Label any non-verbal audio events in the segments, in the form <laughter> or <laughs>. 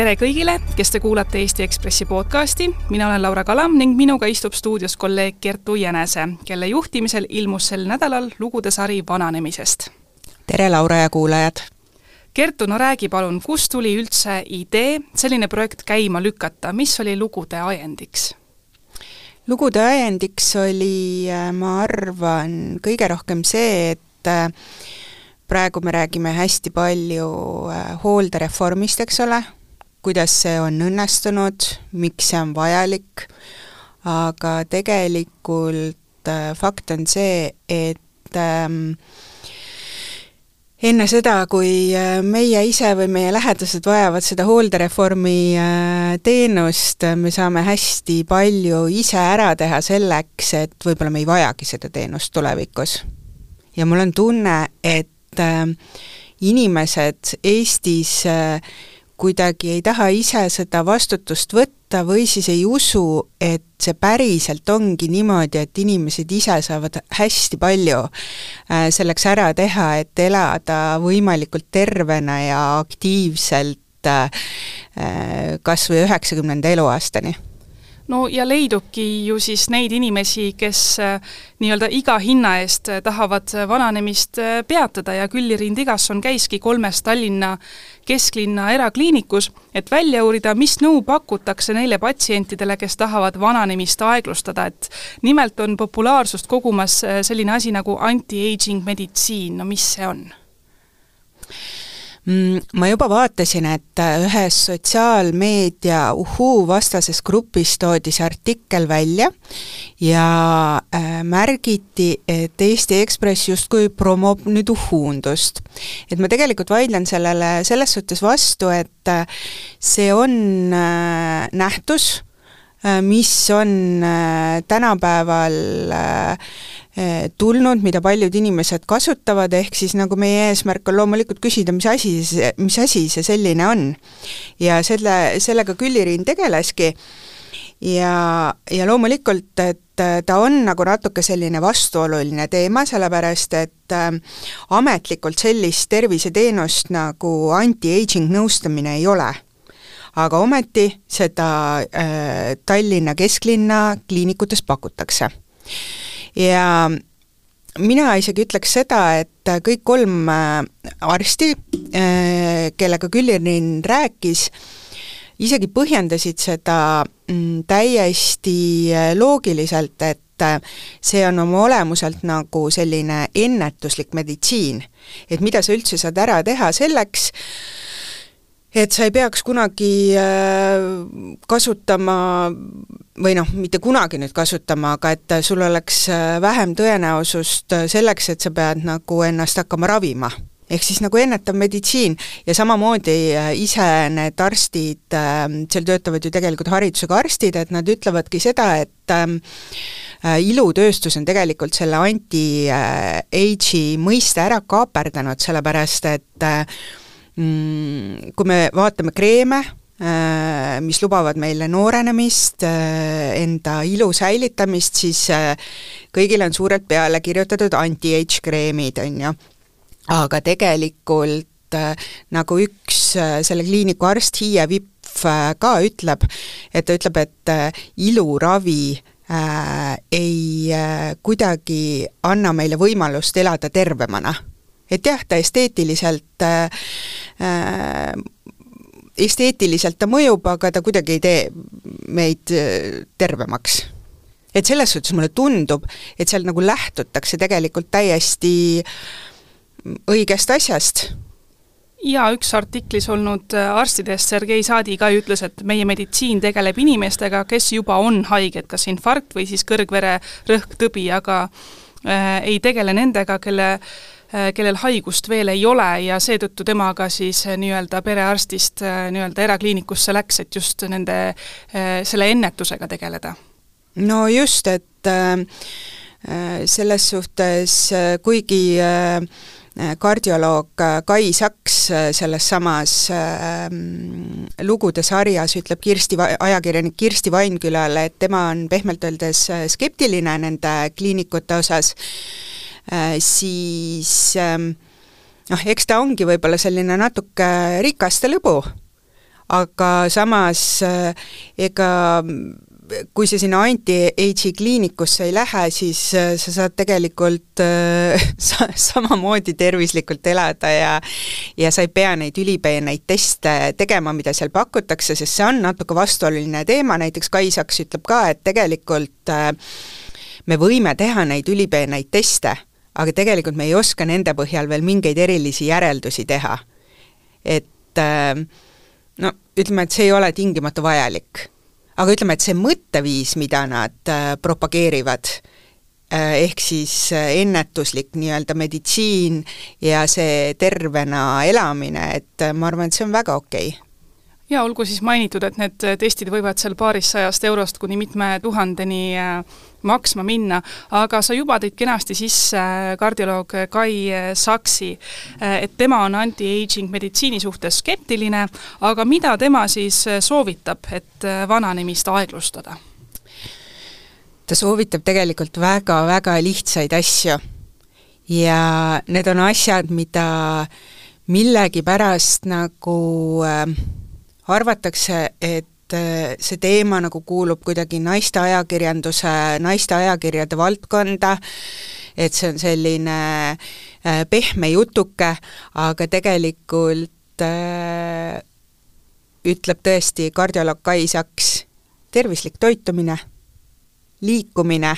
tere kõigile, kes te kuulate Eesti Ekspressi podcasti, mina olen Laura Kalam ning minuga istub stuudios kolleeg Kertu Jänese, kelle juhtimisel ilmus sel nädalal lugude sari vananemisest. tere, Laura ja kuulajad! Kertu, no räägi palun, kust tuli üldse idee selline projekt käima lükata, mis oli lugude ajendiks? lugude ajendiks oli, äh, ma arvan, kõige rohkem see, et äh, praegu me räägime hästi palju äh, hooldereformist, eks ole, kuidas see on õnnestunud, miks see on vajalik, aga tegelikult äh, fakt on see, et ähm, enne seda, kui äh, meie ise või meie lähedased vajavad seda hooldereformi teenust, me saame hästi palju ise ära teha selleks, et võib-olla me ei vajagi seda teenust tulevikus. ja mul on tunne, et äh, inimesed Eestis äh, kuidagi ei taha ise seda vastutust võtta või siis ei usu, et see päriselt ongi niimoodi, et inimesed ise saavad hästi palju äh, selleks ära teha, et elada võimalikult tervena ja aktiivselt äh, kas või üheksakümnenda eluaastani no ja leidubki ju siis neid inimesi, kes äh, nii-öelda iga hinna eest äh, tahavad äh, vananemist peatada. Ja Külli Rind Igasson käiski kolmes Tallinna kesklinna erakliinikus, et välja uurida, mis nõu pakutakse neile patsientidele, kes tahavad vananemist aeglustada, et nimelt on populaarsust kogumas selline asi nagu anti-aging meditsiin, no mis see on? Mm, ma juba vaatasin, et äh, ühes sotsiaalmeedia uhuu vastases grupis toodi see artikkel välja ja äh, märgiti, et Eesti Ekspress justkui promob nüüd uhuundust. et ma tegelikult vaidlen sellele selles suhtes vastu, et äh, see on äh, nähtus äh,, mis on tänapäeval tulnud, mida paljud inimesed kasutavad, ehk siis nagu meie eesmärk on loomulikult küsida, mis asi see, mis asi see selline on. ja selle, sellega Külliriin tegeleski. Ja, ja loomulikult, et ta on nagu natuke selline vastuoluline teema, sellepärast et äh, ametlikult sellist terviseteenust nagu anti-aging nõustamine ei ole. Aga ometi seda äh, Tallinna kesklinna kliinikutes pakutakse ja mina isegi ütleks seda, et kõik kolm äh, arsti, äh, kellega Küllirin rääkis, isegi põhjendasid seda mm, täiesti äh, loogiliselt, et see on oma olemuselt nagu selline ennetuslik meditsiin. et mida sa üldse saad ära teha selleks, et sa ei peaks kunagi kasutama või noh, mitte kunagi nüüd kasutama, aga et sul oleks äh, vähem tõenäosust äh, selleks, et sa pead nagu ennast hakkama ravima. Ehk siis nagu ennetav meditsiin. Ja samamoodi äh, ise need arstid, seal töötavad ju tegelikult haridusega arstid, et nad ütlevadki seda, et ähm, ilutööstus on tegelikult selle anti-age'i mõiste ära kaaperdanud, sellepärast et mm, kui me vaatame kreeme, Äh, mis lubavad meile noorenemist, äh, enda ilu säilitamist, siis äh, kõigile on suurelt peale kirjutatud anti-age kreemid, on ju. aga tegelikult nagu üks selle kliiniku arst, Hiie Vipf ka ütleb, et ta ütleb, et iluravi äh, ei äh, kuidagi anna meile võimalust elada tervemana. Et jah, ta esteetiliselt äh, esteetiliselt ta mõjub, aga ta kuidagi ei tee meid äh, tervemaks. et selles suhtes mulle tundub, et seal nagu lähtutakse tegelikult täiesti õigest asjast jaa, üks artiklis olnud äh, arstidest, Sergei Saadi ka ütles, et meie meditsiin tegeleb inimestega, kes juba on haiged, kas infarkt või siis kõrgvererõhktõbi, aga äh, ei tegele nendega, kelle äh, Äh, kellel haigust veel ei ole ja seetõttu tema ka siis äh, nii-öelda perearstist äh, nii-öelda erakliinikusse läks, et just nende, selle ennetusega tegeleda. no just, et äh, selles suhtes, kuigi äh, kardioloog Kai Saks selles samas äh, lugude sarjas ütleb Kirsti, ajakirjanik Kirsti Vainkülale, et tema on pehmelt öeldes skeptiline nende kliinikute osas, Äh, siis ähm, noh, eks ta ongi võib-olla selline natuke rikaste lõbu, aga samas ega kui sa sinna anti-age'i kliinikusse ei lähe, siis äh, sa saad tegelikult äh, <laughs> sa, samamoodi tervislikult elada ja ja sa ei pea neid ülipeeneid teste tegema, mida seal pakutakse, sest see on natuke vastuoluline teema, näiteks Kai Saks ütleb ka, et tegelikult äh, me võime teha neid ülipeeneid teste, aga tegelikult me ei oska nende põhjal veel mingeid erilisi järeldusi teha. et äh, no ütleme, et see ei ole tingimata vajalik aga ütleme, et see mõtteviis, mida nad äh, propageerivad, äh, ehk siis ennetuslik nii-öelda meditsiin ja see tervena elamine, et ma arvan, et see on väga okei okay ja olgu siis mainitud, et need testid võivad seal paarissajast eurost kuni mitme tuhandeni maksma minna, aga sa juba tõid kenasti sisse äh, kardioloog Kai Saksi, äh, et tema on anti-aging meditsiini suhtes skeptiline, aga mida tema siis äh, soovitab, et vananemist aeglustada? ta soovitab tegelikult väga-väga lihtsaid asju ja need on asjad, mida millegipärast nagu äh, arvatakse, et äh, see teema nagu kuulub kuidagi naiste ajakirjanduse, naiste ajakirjade valdkonda, et see on selline äh, pehme jutuke, aga tegelikult äh, ütleb tõesti kardioloog Kai Saks, tervislik toitumine, liikumine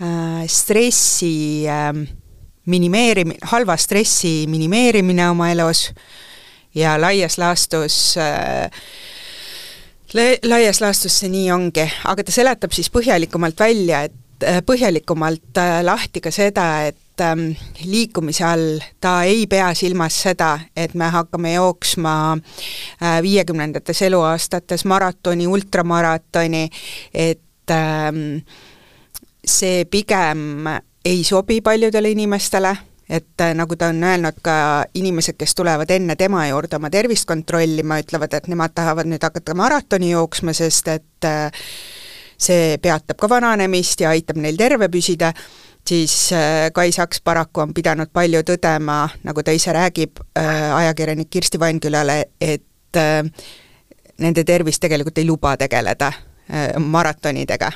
äh,, stressi äh, minimeerimine, halva stressi minimeerimine oma elus ja laias laastus äh, laias laastus see nii ongi, aga ta seletab siis põhjalikumalt välja, et äh, põhjalikumalt äh, lahti ka seda, et ähm, liikumise all ta ei pea silmas seda, et me hakkame jooksma viiekümnendates eluaastates maratoni, ultramaratoni, et ähm, see pigem ei sobi paljudele inimestele et äh, nagu ta on öelnud, ka inimesed, kes tulevad enne tema juurde oma tervist kontrollima, ütlevad, et nemad tahavad nüüd hakata maratoni jooksma, sest et äh, see peatab ka vananemist ja aitab neil terve püsida, siis äh, Kai Saks paraku on pidanud palju tõdema, nagu ta ise räägib ajakirjanik Kirsti Vainkülale, et nende tervis tegelikult ei luba tegeleda maratonidega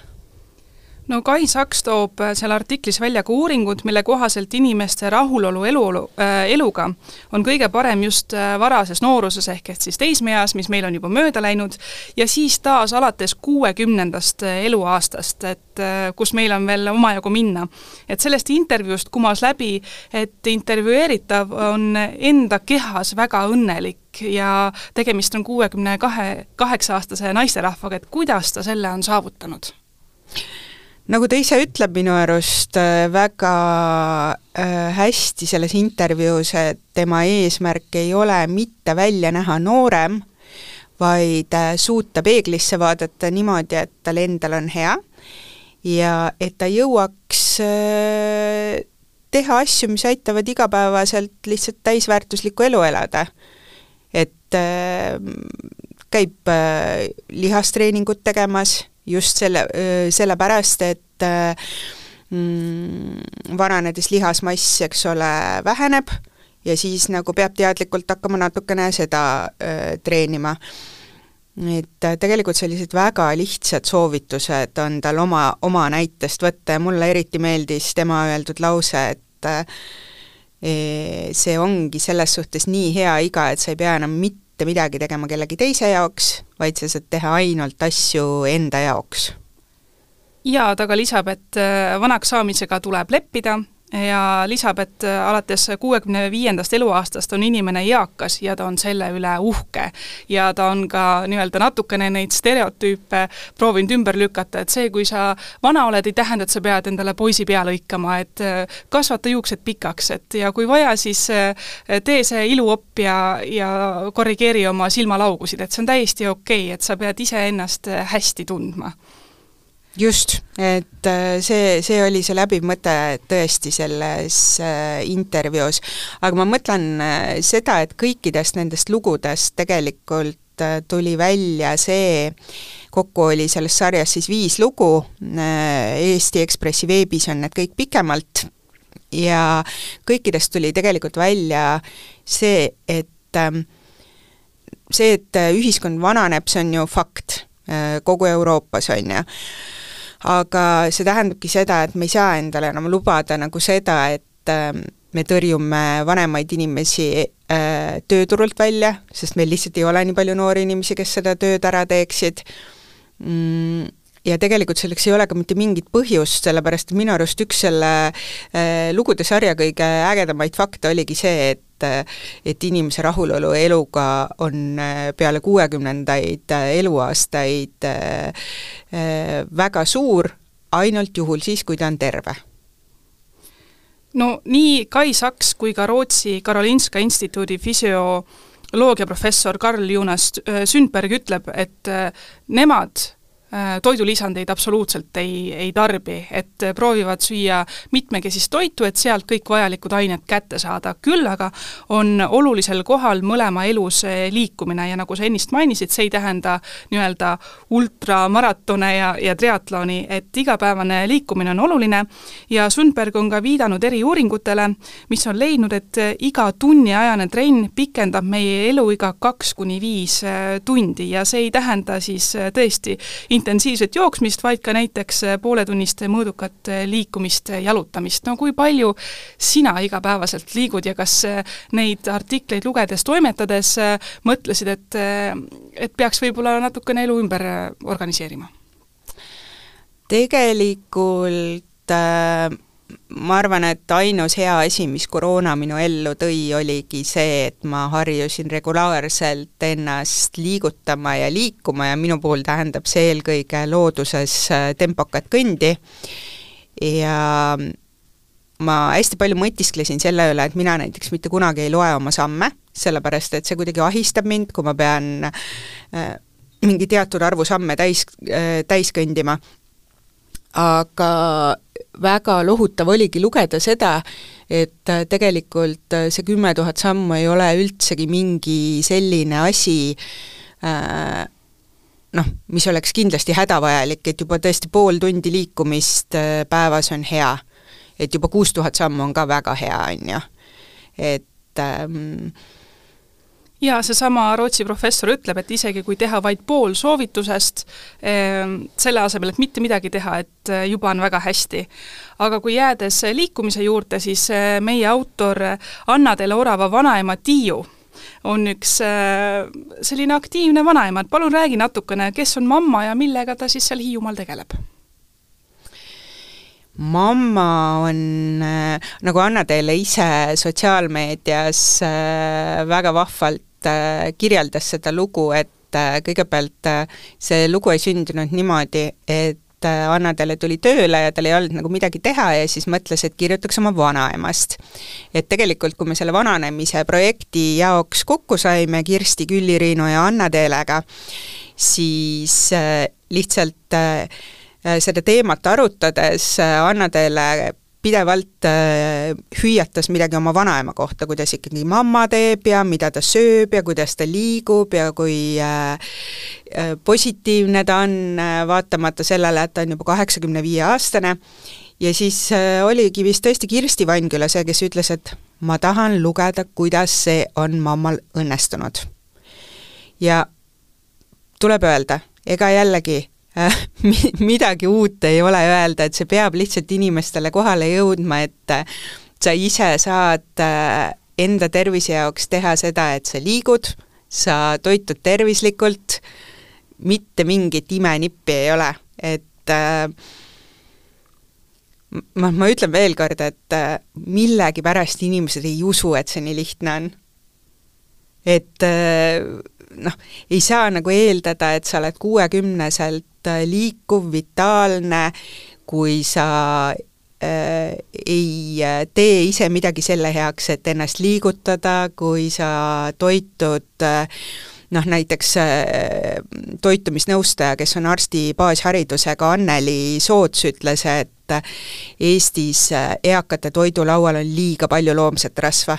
no Kai Saks toob äh, seal artiklis välja ka uuringud, mille kohaselt inimeste rahulolu eluolu äh,, eluga on kõige parem just äh, varases nooruses, ehk et siis teismeeas, mis meil on juba mööda läinud, ja siis taas alates kuuekümnendast äh, eluaastast, et äh, kus meil on veel omajagu minna. et sellest intervjuust kumas läbi, et intervjueeritav on enda kehas väga õnnelik ja tegemist on kuuekümne kahe, kaheksa aastase naisterahvaga, et kuidas ta selle on saavutanud? Nagu ta ise ütleb minu arust äh, väga äh, hästi selles intervjuus, et tema eesmärk ei ole mitte välja näha noorem, vaid äh, suuta peeglisse vaadata niimoodi, et tal endal on hea ja et ta jõuaks teha asju, mis aitavad igapäevaselt lihtsalt täisväärtuslikku elu elada. et käib lihastreeningut tegemas just selle, sellepärast, et mm, vananedes lihasmass, eks ole, väheneb ja siis nagu peab teadlikult hakkama natukene seda öö, treenima. et tegelikult sellised väga lihtsad soovitused on tal oma, oma näitest võtta ja mulle eriti meeldis tema öeldud lause, et e, see ongi selles suhtes nii hea iga, et sa ei pea enam mitte midagi tegema kellegi teise jaoks, vaid sa saad teha ainult asju enda jaoks. ja ta ka lisab, et äh, vanaks saamisega tuleb leppida ja lisab, et äh, alates kuuekümne viiendast eluaastast on inimene eakas ja ta on selle üle uhke. ja ta on ka nii-öelda natukene neid stereotüüpe proovinud ümber lükata, et see, kui sa vana oled, ei tähenda, et sa pead endale poisi pea lõikama, et äh, kasvata juuksed pikaks, et ja kui vaja, siis äh, tee see iluopp ja, ja korrigeeri oma silmalaugusid, et see on täiesti okei okay,, et sa pead iseennast hästi tundma just, et äh, see, see oli see läbiv mõte tõesti selles äh, intervjuus. aga ma mõtlen äh, seda, et kõikidest nendest lugudest tegelikult tuli välja see, kokku oli selles sarjas siis viis lugu, Eesti Ekspressi veebis on need kõik pikemalt, ja kõikidest tuli tegelikult välja see, et ähm, see, et ühiskond vananeb, see on ju fakt kogu Euroopas, on ju. Aga see tähendabki seda, et me ei saa endale enam lubada nagu seda, et me tõrjume vanemaid inimesi äh, tööturult välja, sest meil lihtsalt ei ole nii palju noori inimesi, kes seda tööd ära teeksid. Mm,, ja tegelikult selleks ei ole ka mitte mingit põhjust, sellepärast et minu arust üks selle äh, lugude sarja kõige ägedamaid fakte oligi see, et et inimese rahulolu eluga on äh, peale kuuekümnendaid äh, eluaastaid äh, väga suur, ainult juhul siis, kui ta on terve. No nii Kai Saks kui ka Rootsi Karolinska instituudi füsioloogiaprofessor Karl-Jonas Sundberg ütleb, et nemad toidulisandeid absoluutselt ei, ei tarbi, et proovivad süüa mitmekesist toitu, et sealt kõik vajalikud ained kätte saada, küll aga on olulisel kohal mõlema elus äh, liikumine ja nagu sa ennist mainisid, see ei tähenda nii-öelda ultramaratone ja, ja triatloni, et igapäevane liikumine on oluline. Ja Sundberg on ka viidanud eri uuringutele, mis on leidnud, et iga tunniajane trenn pikendab meie eluiga kaks kuni viis äh, tundi ja see ei tähenda siis tõesti intensiivset jooksmist, vaid ka näiteks äh, pooletunnist mõõdukat äh, liikumist, äh, jalutamist. no kui palju sina igapäevaselt liigud ja kas neid artikleid lugedes, toimetades mõtlesid, et, et peaks võib-olla natukene elu ümber organiseerima? tegelikult äh ma arvan, et ainus hea asi, mis koroona minu ellu tõi, oligi see, et ma harjusin regulaarselt ennast liigutama ja liikuma ja minu puhul tähendab see eelkõige looduses äh, tempokat kõndi ja ma hästi palju mõtisklesin selle üle, et mina näiteks mitte kunagi ei loe oma samme, sellepärast et see kuidagi ahistab mind, kui ma pean äh, mingi teatud arvu samme täis äh,, täis kõndima. aga väga lohutav oligi lugeda seda, et äh, tegelikult äh, see kümme tuhat sammu ei ole üldsegi mingi selline asi, äh, noh, mis oleks kindlasti hädavajalik, et juba tõesti pool tundi liikumist päevas on hea. et juba kuus tuhat sammu on ka väga hea, on ju. et ähm, jaa, seesama Rootsi professor ütleb, et isegi kui teha vaid pool soovitusest, ehm, selle asemel, et mitte midagi teha, et eh, juba on väga hästi. aga kui jäädes liikumise juurde, siis eh, meie autor Anna-Tele Orava vanaema Tiiu on üks eh, selline aktiivne vanaema, et palun räägi natukene, kes on mamma ja millega ta siis seal Hiiumaal tegeleb? mamma on nagu Anna teile ise sotsiaalmeedias väga vahvalt kirjeldas seda lugu, et äh, kõigepealt äh, see lugu ei sündinud niimoodi, et äh, Annadele tuli tööle ja tal ei olnud nagu midagi teha ja siis mõtles, et kirjutaks oma vanaemast. et tegelikult, kui me selle vananemise projekti jaoks kokku saime Kirsti, Külli, Riinu ja Anna-Teelega, siis äh, lihtsalt äh, seda teemat arutades äh, Anna-Teele pidevalt äh, hüüatas midagi oma vanaema kohta, kuidas ikkagi mamma teeb ja mida ta sööb ja kuidas ta liigub ja kui äh, äh, positiivne ta on äh,, vaatamata sellele, et ta on juba kaheksakümne viie aastane, ja siis äh, oligi vist tõesti Kirsti Vannküla see, kes ütles, et ma tahan lugeda, kuidas see on mammal õnnestunud. ja tuleb öelda, ega jällegi <laughs> midagi uut ei ole öelda, et see peab lihtsalt inimestele kohale jõudma, et äh, sa ise saad äh, enda tervise jaoks teha seda, et sa liigud, sa toitud tervislikult, mitte mingit imenippi ei ole, et ma, ma ütlen veel kord, et millegipärast inimesed ei usu, et see nii lihtne on. et noh, ei saa nagu eeldada, et sa oled kuuekümneselt Äh, liikuv, vitaalne, kui sa äh, ei äh, tee ise midagi selle heaks, et ennast liigutada, kui sa toitud äh, noh, näiteks äh, toitumisnõustaja, kes on arsti baasharidusega, Anneli Soots ütles, et Eestis äh, eakate toidulaual on liiga palju loomset rasva.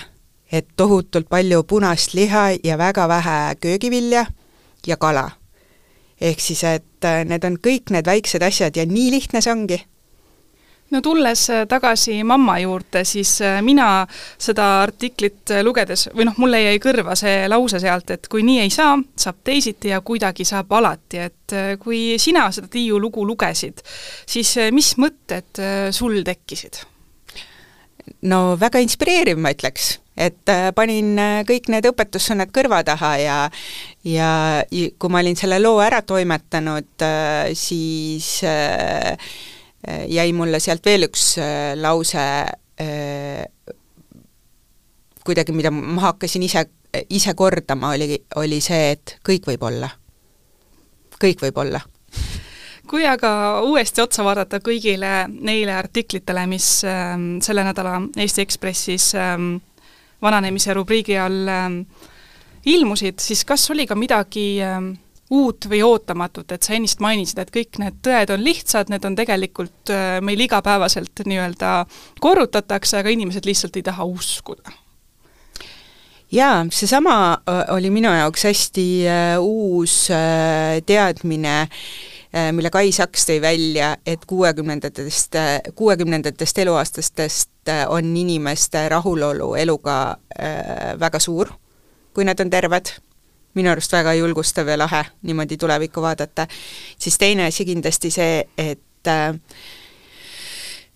et tohutult palju punast liha ja väga vähe köögivilja ja kala ehk siis, et äh, need on kõik need väiksed asjad ja nii lihtne see ongi no tulles äh, tagasi mamma juurde, siis äh, mina seda artiklit lugedes, või noh, mulle jäi kõrva see lause sealt, et kui nii ei saa, saab teisiti ja kuidagi saab alati, et kui sina seda Tiiu lugu lugesid, siis mis mõtted sul tekkisid? No väga inspireeriv, ma ütleks, et panin kõik need õpetussõnad kõrva taha ja ja kui ma olin selle loo ära toimetanud, siis äh, Äh, jäi mulle sealt veel üks äh, lause äh, kuidagi, mida ma hakkasin ise, ise kordama, oli, oli see, et kõik võib olla. kõik võib olla kui aga uuesti otsa vaadata kõigile neile artiklitele, mis äh, selle nädala Eesti Ekspressis äh, vananemise rubriigi all äh, ilmusid, siis kas oli ka midagi äh, uut või ootamatut, et sa ennist mainisid, et kõik need tõed on lihtsad, need on tegelikult äh, meil igapäevaselt nii-öelda korrutatakse, aga inimesed lihtsalt ei taha uskuda? Jaa, seesama äh, oli minu jaoks hästi äh, uus äh, teadmine mille Kai Saks tõi välja, et kuuekümnendatest, äh, kuuekümnendatest eluaastastest on inimeste rahulolu eluga äh, väga suur, kui nad on terved. Minu arust väga julgustav ja lahe niimoodi tulevikku vaadata, siis teine asi kindlasti see, et äh,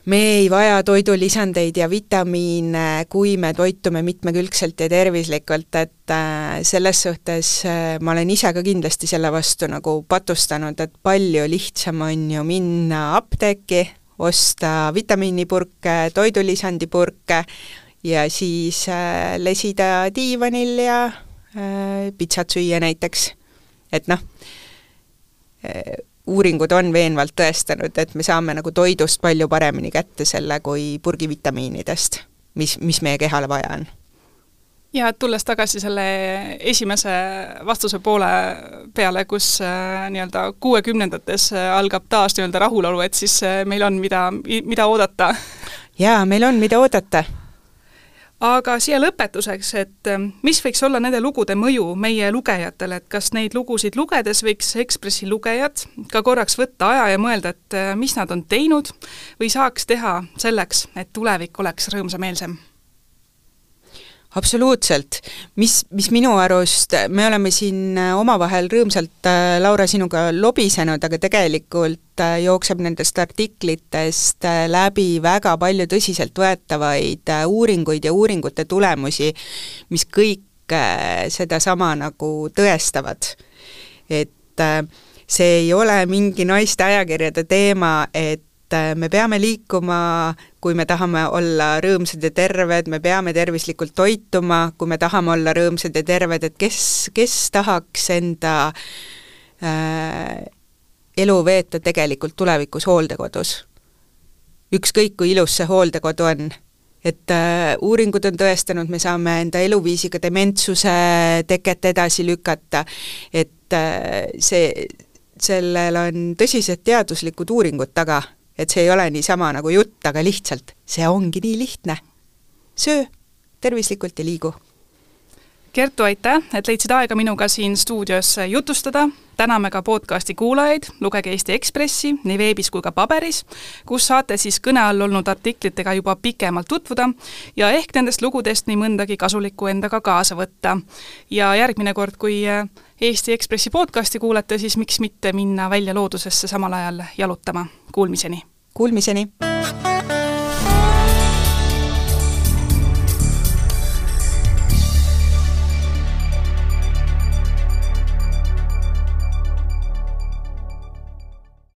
me ei vaja toidulisandeid ja vitamiine, kui me toitume mitmekülgselt ja tervislikult, et äh, selles suhtes äh, ma olen ise ka kindlasti selle vastu nagu patustanud, et palju lihtsam on ju minna apteeki, osta vitamiinipurke, toidulisandipurke ja siis lesida diivanil ja Äh, pitsat süüa näiteks. et noh, äh, uuringud on veenvalt tõestanud, et me saame nagu toidust palju paremini kätte selle kui purgivitamiinidest, mis, mis meie kehale vaja on ja tulles tagasi selle esimese vastuse poole peale, kus äh, nii-öelda kuuekümnendates äh, algab taas nii-öelda rahulolu, et siis äh, meil on, mida, mida oodata. jaa, meil on, mida oodata aga siia lõpetuseks, et ähm, mis võiks olla nende lugude mõju meie lugejatele, et kas neid lugusid lugedes võiks Ekspressi lugejad ka korraks võtta aja ja mõelda, et äh, mis nad on teinud või saaks teha selleks, et tulevik oleks rõõmsameelsem absoluutselt, mis, mis minu arust, me oleme siin äh, omavahel rõõmsalt, äh, Laura, sinuga lobisenud, aga tegelikult äh, jookseb nendest artiklitest läbi väga palju tõsiseltvõetavaid uuringuid ja uuringute tulemusi, mis kõik sedasama nagu tõestavad. et see ei ole mingi naiste ajakirjade teema, et et me peame liikuma, kui me tahame olla rõõmsad ja terved, me peame tervislikult toituma, kui me tahame olla rõõmsad ja terved, et kes, kes tahaks enda äh, elu veeta tegelikult tulevikus hooldekodus. ükskõik, kui ilus see hooldekodu on, et äh, uuringud on tõestanud, me saame enda eluviisiga dementsuse teket edasi lükata, et äh, see, sellel on tõsised teaduslikud uuringud taga et see ei ole niisama nagu jutt, aga lihtsalt see ongi nii lihtne. söö tervislikult ja liigu. Kertu, aitäh, et leidsid aega minuga siin stuudios jutustada, täname ka podcasti kuulajaid, lugege Eesti Ekspressi nii veebis kui ka paberis, kus saate siis kõne all olnud artiklitega juba pikemalt tutvuda ja ehk nendest lugudest nii mõndagi kasulikku endaga kaasa võtta. ja järgmine kord, kui Eesti Ekspressi podcasti kuulete, siis miks mitte minna välja loodusesse samal ajal jalutama. Kuulmiseni! Kuulmiseni!